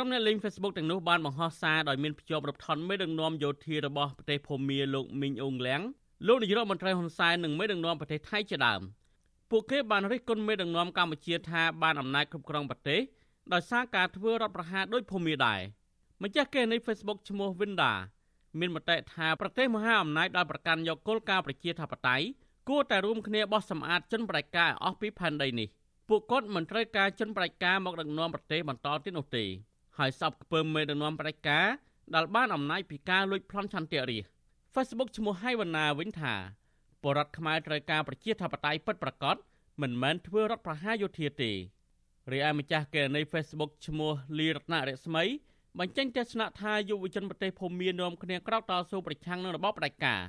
ក្រុមអ្នកលេង Facebook ទាំងនោះបានបង្ហោះសារដោយមានភ្ជាប់រូបថតមេដឹកនាំយោធារបស់ប្រទេសភូមាលោកមីងអ៊ុងលៀងលោកនាយរដ្ឋមន្ត្រីហ៊ុនសែននិងមេដឹកនាំប្រទេសថៃជាដើមពួកគេបានរិះគន់មេដឹកនាំកម្ពុជាថាបានអំណាចគ្រប់គ្រងប្រទេសដោយសារការធ្វើរដ្ឋប្រហារដោយភូមាដែរម្ចាស់គេនៃ Facebook ឈ្មោះ Winda មានមតិថាប្រទេសមហាអំណាចដោយប្រកាន់យកគោលការណ៍ប្រជាធិបតេយ្យគួរតែរួមគ្នាបោះសម្អាតជនបដិការអស់ពីផែនដីនេះពួកគាត់មិនត្រូវការជនបដិការមកដឹកនាំប្រទេសបន្តទៀតនោះទេ ហើយសពខ្ពើមមេដឹកនាំបដិការដែលបានអំណាចពីការលួចប្លន់ឆន្ទៈរាជ Facebook ឈ្មោះហៃវណ្ណាវិញថាបរដ្ឋខ្មែរត្រូវការប្រជាធិបតេយ្យពិតប្រាកដមិនមែនធ្វើរដ្ឋប្រហារយោធាទេរីឯម្ចាស់កេរនី Facebook ឈ្មោះលីរតនរស្មីបញ្ចេញទស្សនៈថាយុវជនប្រទេសភូមានាំគ្នាក្រោកតស៊ូប្រឆាំងនឹងរបបផ្ដាច់ការ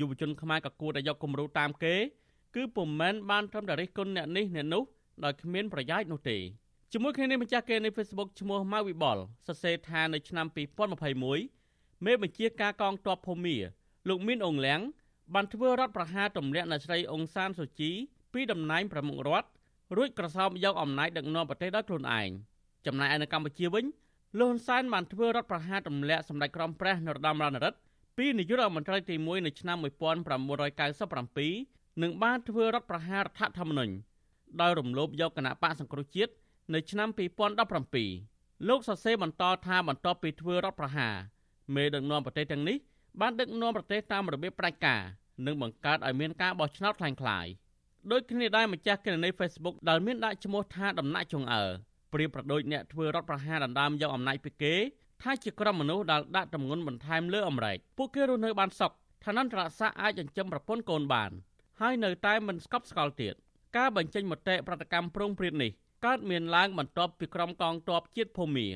យុវជនខ្មែរក៏គួរតែយកគំរូតាមគេ គឺពុំមែនបានត្រឹមតែរិះគន់អ្នកនេះអ្នកនោះដោយគ្មានប្រយោជន៍នោះទេ ជាមួយគ្នានេះម្ចាស់គេនៃ Facebook ឈ្មោះម៉ៅវិបលសរសេរថានៅឆ្នាំ2021មេបញ្ជាការកងទ័ពភូមាលោកមានអងលៀងបានធ្វើរដ្ឋប្រហារទម្លាក់អ្នកស្រីអុងសានសូជីពីតំណែងប្រមុខរដ្ឋរួចក្រសោបយកអំណាចដឹកនាំប្រទេសដោយខ្លួនឯងចំណែកឯនៅកម្ពុជាវិញលោកហ៊ុនសែនបានធ្វើរដ្ឋប្រហារទម្លាក់សម្ដេចក្រមព្រះនរោត្តមរណរដ្ឋពីនាយករដ្ឋមន្ត្រីទី1នៅឆ្នាំ1997និងបានធ្វើរដ្ឋប្រហាររដ្ឋធម្មនុញ្ញដោយរំលោភយកគណៈបកសង្គ្រោះជាតិ នៅឆ្នាំ2017លោកសរសេរបន្តថាបន្ទាប់ពីធ្វើរដ្ឋប្រហារមេដឹកនាំប្រទេសទាំងនេះបានដឹកនាំប្រទេសតាមរបៀបផ្ដាច់ការនិងបង្កើតឲ្យមានការបោះឆ្នោតខ្លាំងខ្លាយដោយគ្នាដែរម្ចាស់គណនី Facebook ដែលមានដាក់ឈ្មោះថាដំណាក់ចុងអើប្រៀបប្រដូចអ្នកធ្វើរដ្ឋប្រហារដណ្ដើមយកអំណាចពីគេថាជាក្រុមមនុស្សដែលដាក់ទម្ងន់បន្ថែមលើអមរែកពួកគេរស់នៅបានសុខឋានន្តរស័ក្តិអាចចិញ្ចឹមប្រពន្ធកូនបាន ហើយនៅតែមិនស្កប់ស្កល់ទៀតការបញ្ចេញមតិប្រតិកម្មប្រងព្រាតនេះ កើតមានឡើងបន្ទាប់ពីក្រុមកងទ័ពជាតិភូមា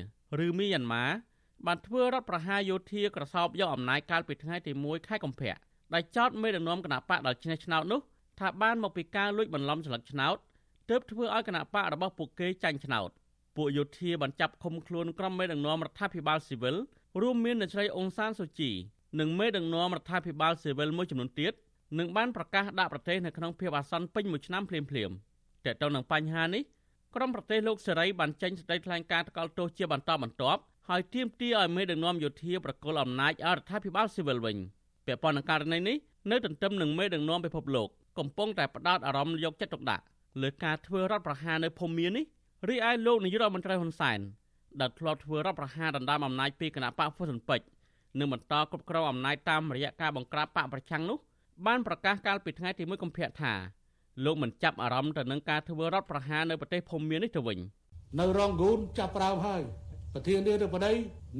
ឬមីយ៉ាន់ម៉ាបានធ្វើរដ្ឋប្រហារយោធាក្រសោបយកអំណាចកាលពីថ្ងៃទី1ខែកុម្ភៈដែលចោទមេដឹកនាំគណៈបកដល់ឈ្នះឆ្នោតនោះថាបានមកពីការលួចបន្លំស្លឹកឆ្នោតទើបធ្វើឲ្យគណៈបករបស់ពួកគេចាញ់ឆ្នោតពួកយោធាបានចាប់ឃុំខ្លួនក្រុមមេដឹកនាំរដ្ឋាភិបាលស៊ីវិលរួមមានអ្នកស្រីអ៊ុងសានសូជីនិងមេដឹកនាំរដ្ឋាភិបាលស៊ីវិលមួយចំនួនទៀតនឹងបានប្រកាសដាក់ប្រទេសនៅក្នុងភាពអាសន្នពេញមួយឆ្នាំភ្លាមៗតើតើនឹងបញ្ហានេះ ក្រមប្រទេសលោកសេរីបានចេញសេចក្តីថ្លែងការណ៍ថ្កោលទោសជាបន្តបន្ទាប់ហើយទាមទារឲ្យមេដឹកនាំយោធាប្រកល់អំណាចឲ្យរដ្ឋាភិបាលស៊ីវិលវិញពាក់ព័ន្ធនឹងករណីនេះនៅទន្ទឹមនឹងមេដឹកនាំពិភពលោកកំពុងតែផ្ដោតអារម្មណ៍យកចិត្តទុកដាក់លើការធ្វើរដ្ឋប្រហារនៅភូមានេះរីឯលោកនាយករដ្ឋមន្ត្រីហ៊ុនសែនដែលធ្លាប់ធ្វើរដ្ឋប្រហារដណ្ដើមអំណាចពីគណៈបកហ្វុនស៊ិនពេជ្រនិងបន្តគ្រប់គ្រងអំណាចតាមរយៈការបង្ក្រាបបកប្រឆាំងនោះបានប្រកាសកាលពីថ្ងៃទី1កុម្ភៈថា លោកមិនចាប់អារម្មណ៍ទៅនឹងការធ្វើរដ្ឋប្រហារនៅប្រទេសភូមានេះទៅវិញនៅរងគូនចាប់ប្រើហើយប្រធានាធិបតី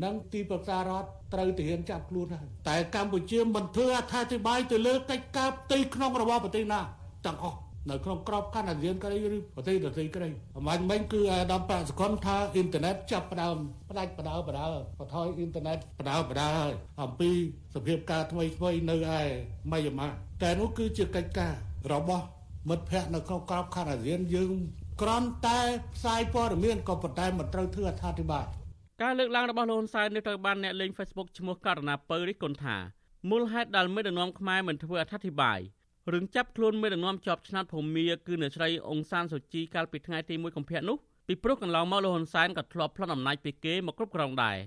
និងទីប្រឹក្សារដ្ឋត្រូវទាហានចាប់ខ្លួនហើយតែកម្ពុជាមិនធ្វើអត្ថាធិប្បាយទៅលើកិច្ចការផ្ទៃក្នុងរបស់ប្រទេសណាទាំងអស់នៅក្នុងក្របខ័ណ្ឌអាស៊ានក្តីឬប្រទេសដទៃក្តីអំបញ្ញមិញគឺអាដាមបកសកលថាអ៊ីនធឺណិតចាប់ផ្ដើមផ្ដាច់បដៅបដៅបថយអ៊ីនធឺណិតបដៅបដៅហើយអំពីសភាពការថ្មីថ្មីនៅឯម៉ៃយ៉ាម៉ាតែនោះគឺជាកិច្ចការរបស់ មិត្តភ័ក្តិនៅក្នុងក្របខ័ណ្ឌអាស៊ានយើងគ្រាន់តែផ្សាយព័ត៌មានក៏ប៉ុន្តែមិនត្រូវធ្វើអត្ថាធិប្បាយការលើកឡើងរបស់លោកហ៊ុនសែននេះត្រូវបានអ្នកលេង Facebook ឈ្មោះករណីពៅរិះគន់ថាមូលហេតុដែលមេដឹកនាំខ្មែរមិនធ្វើអត្ថាធិប្បាយរឿងចាប់ខ្លួនមេដឹកនាំជាប់ឆ្នោតភូមាគឺអ្នកស្រីអ៊ុងសានសូជីកាលពីថ្ងៃទី1កុម្ភៈនោះពីព្រោះកន្លងមកលោកហ៊ុនសែនក៏ធ្លាប់ប្លន់អំណាចពីគេមកគ្រប់គ្រងដែរ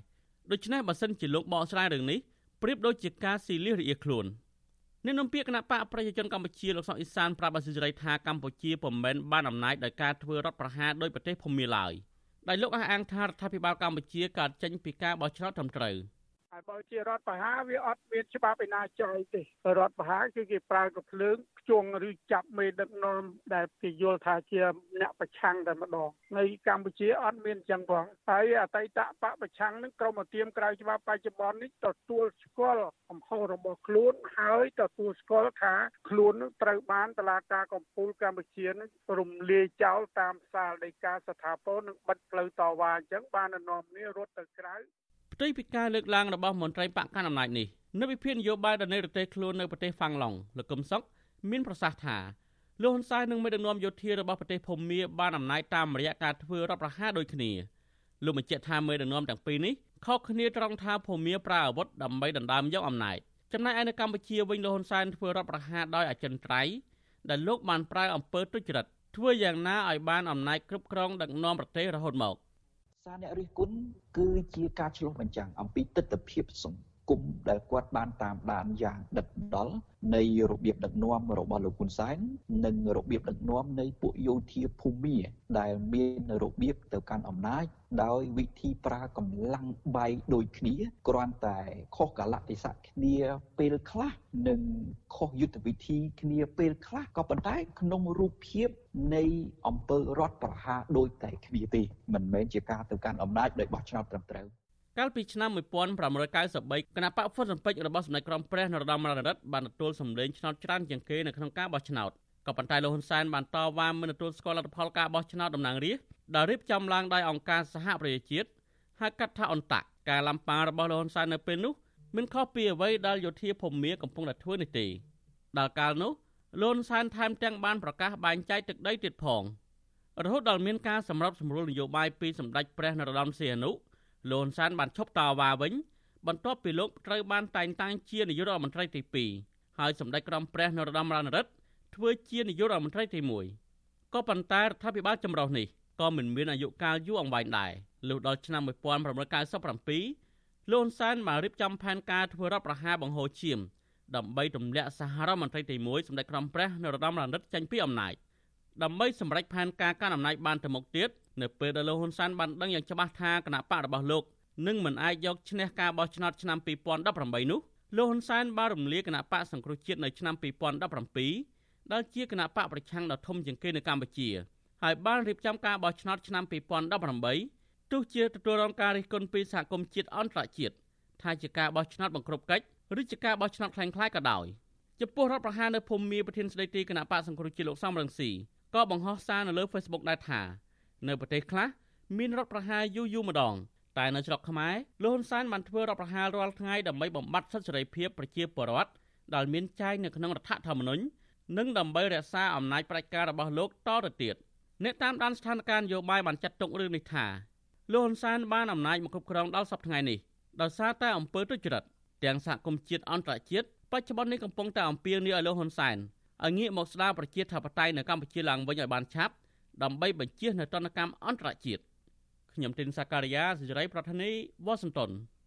ដូច្នេះបើសិនជាលោកបកស្រាយរឿងនេះប្រៀបដូចជាការស៊ីលៀសរអៀខ្លួន អ្នកនាំពាក្យគណៈបកប្រជាជនកម្ពុជាលោកសុកអ៊ីសានប្រាប់អសិរ័យថាកម្ពុជាពុំមែនបានអំណាចដោយការធ្វើរដ្ឋប្រហារដោយប្រទេសភូមាឡើយដែលលោកអះអាងថារដ្ឋាភិបាលកម្ពុជាកើតចេញពីការបោះឆ្នោតត្រឹមត្រូវ។ ហើយបើជារដ្ឋបហាវាអត់មានច្បាប់ឯណាចោលទេរដ្ឋបហាគឺគេប្រើកភ្លើងខ្ជង់ឬចាប់មេដឹកនាំដែលគេយល់ថាជាអ្នកប្រឆាំងតែម្ដងនៅកម្ពុជាអត់មានចឹងផងហើយអតីតបកប្រឆាំងនឹងក្រមធៀមក្រៅច្បាប់បច្ចុប្បន្ននេះទទួលស្គាល់កំហុសរបស់ខ្លួនហើយទទួលស្គាល់ថាខ្លួននឹងត្រូវបានតឡាការកំពូលកម្ពុជានឹងរំលាយចោលតាមសាលដីកាស្ថាពរនិងបិទផ្លូវតវ៉ាអញ្ចឹងបាននាំគ្នារត់ទៅក្រៅ ផ្ទុយពីការលើកឡើងរបស់មន្ត្រីបកកណ្ដាលអំណាចនេះនៅវិភាគនយោបាយដែលនៅប្រទេសខ្លួននៅប្រទេសហ្វាំងឡុងលោកកឹមសុខមានប្រសាសន៍ថាលោកហ៊ុនសែននិងមេដឹកនាំយោធារបស់ប្រទេសភូមាបានអំណាចតាមរយៈការធ្វើរដ្ឋប្រហារដូចគ្នាលោកបញ្ជាក់ថាមេដឹកនាំទាំងពីរនេះខុសគ្នាត្រង់ថាភូមាប្រើអាវុធដើម្បីដណ្ដើមយកអំណាចចំណែកឯនៅកម្ពុជាវិញលោកហ៊ុនសែនធ្វើរដ្ឋប្រហារដោយអចិន្ត្រៃយ៍ដែលលោកបានប្រើអំពើទុច្ចរិតធ្វើយ៉ាងណាឲ្យបានអំណាចគ្រប់គ្រងដឹកនាំប្រទេសរហូតមក សារអ្នករិះគន់គឺជាការឆ្លុះបញ្ចាំងអំពីទស្សនវិជ្ជាសង្គម ដែលគាត់បានតាមដានយ៉ាងដិតដល់នៃរបៀបដឹកនាំរបស់លោកហ៊ុនសែននិងរបៀបដឹកនាំនៃពួកយោធាភូមិដែលមានរបៀបទៅកាន់អំណាចដោយវិធីប្រើកម្លាំងបាយដូចគ្នាគ្រាន់តែខុសកលៈទេសៈគ្នាពេលខ្លះនិងខុសយុទ្ធវិធីគ្នាពេលខ្លះក៏ប៉ុន្តែក្នុងរូបភាពនៃអង្គើរដ្ឋប្រហារដូចតែគ្នាទេមិនមែនជាការទៅកាន់អំណាចដោយបោះឆ្នោតត្រឹមត្រូវ កាលពីឆ្នាំ1593គណៈបកហ្វុនស៊ិនពេចរបស់សម្ដេចក្រមព្រះនរោត្តមរណរដ្ឋបានទទួលសម្លេងឆ្នោតច្រើនជាងគេនៅក្នុងការបោះឆ្នោតក៏ប៉ុន្តែលោកហ៊ុនសែនបានតវ៉ាមិនទទួលស្គាល់លទ្ធផលការបោះឆ្នោតតំណាងរាស្ត្រដែលរៀបចំឡើងដោយអង្គការសហប្រជាជាតិហៅកាត់ថាអន្តៈការឡំប៉ារបស់លោកហ៊ុនសែននៅពេលនោះមិនខុសពីអ្វីដែលយោធាភូមិកំពុងតែធ្វើនេះទេដល់កាលនោះលោកហ៊ុនសែនថែមទាំងបានប្រកាសបែងចែកទឹកដីទៀតផងរហូតដល់មានការសម្របសម្រួលនយោបាយពីសម្ដេចព្រះនរោត្តមសីហនុ លោកហ៊ុនសែនបានឈប់តវ៉ាវិញបន្ទាប់ពីលោកត្រូវបានតែងតាំងជានាយករដ្ឋមន្ត្រីទី2ហើយសម្ដេចក្រមព្រះនរោត្តមរណរដ្ឋធ្វើជានាយករដ្ឋមន្ត្រីទី1ក៏ប៉ុន្តែរដ្ឋាភិបាលចម្រុះនេះក៏មិនមានអាយុកាលយូរអង្វែងដែរលុះដល់ឆ្នាំ1997លោកហ៊ុនសែនបានរៀបចំផែនការធ្វើរដ្ឋប្រហារបង្ហូរឈាមដើម្បីទម្លាក់សហរដ្ឋមន្ត្រីទី1សម្ដេចក្រមព្រះនរោត្តមរណរដ្ឋចេញពីអំណាចដើម្បីសម្រេចផែនការកាន់អំណាចបានទៅមុខទៀត នៅពេលដែលលោកហ៊ុនសែនបានដឹងយ៉ាងច្បាស់ថាគណៈបករបស់លោកនឹងមិនអាចយកឈ្នះការបោះឆ្នោតឆ្នាំ2018នោះលោកហ៊ុនសែនបានរំលាយគណៈបកសង្គ្រោះជាតិនៅឆ្នាំ2017ដែលជាគណៈបកប្រឆាំងដ៏ធំជាងគេនៅកម្ពុជាហើយបានរៀបចំការបោះឆ្នោតឆ្នាំ2018ទោះជាទទួលរងការរិះគន់ពីសហគមន៍ជាតិអន្តរជាតិថាជាការបោះឆ្នោតបង្ក្រប់កិច្ចឬជាការបោះឆ្នោតខ្លាំងខ្លាយក៏ដោយចំពោះរដ្ឋប្រហារនៅភូមិមាប្រធានស្ដីទីគណៈបកសង្គ្រោះជាតិលោកសំរងស៊ីក៏បង្ហោះសារនៅលើ Facebook ដែរថា នៅប្រទេសខ្លះមានរដ្ឋប្រហារយូរយូរម្ដង តែនៅស្រុកខ្មែរលោកហ៊ុនសែនបានធ្វើរដ្ឋប្រហាររាល់ថ្ងៃដើម្បីបំបត្តិសិទ្ធិសេរីភាពប្រជាពលរដ្ឋដែលមានចែងនៅក្នុងរដ្ឋធម្មនុញ្ញនិងដើម្បីរក្សាអំណាចផ្ដាច់ការរបស់លោកតទៅទៀតអ្នកតាមដានស្ថានភាពនយោបាយបានចាត់ទុករឿងនេះថាលោកហ៊ុនសែនបានអំណាចមកគ្រប់គ្រងដល់សប្តាហ៍ថ្ងៃនេះដោយសារតែអំពើទុច្ចរិតទាំងសហគមន៍ជាតិអន្តរជាតិបច្ចុប្បន្ននេះកំពុងតែអំពាវនាវឲ្យលោកហ៊ុនសែនឲ្យងាកមកស្ដារប្រជាធិបតេយ្យនៅកម្ពុជាឡើងវិញឲ្យបានឆាប់ ដើម្បីបញ្ជៀសនៅទណ្ឌកម្មអន្តរជាតិខ្ញុំទីនសាការីយ៉ាសេរីប្រធានីវ៉ាស៊ីនតោន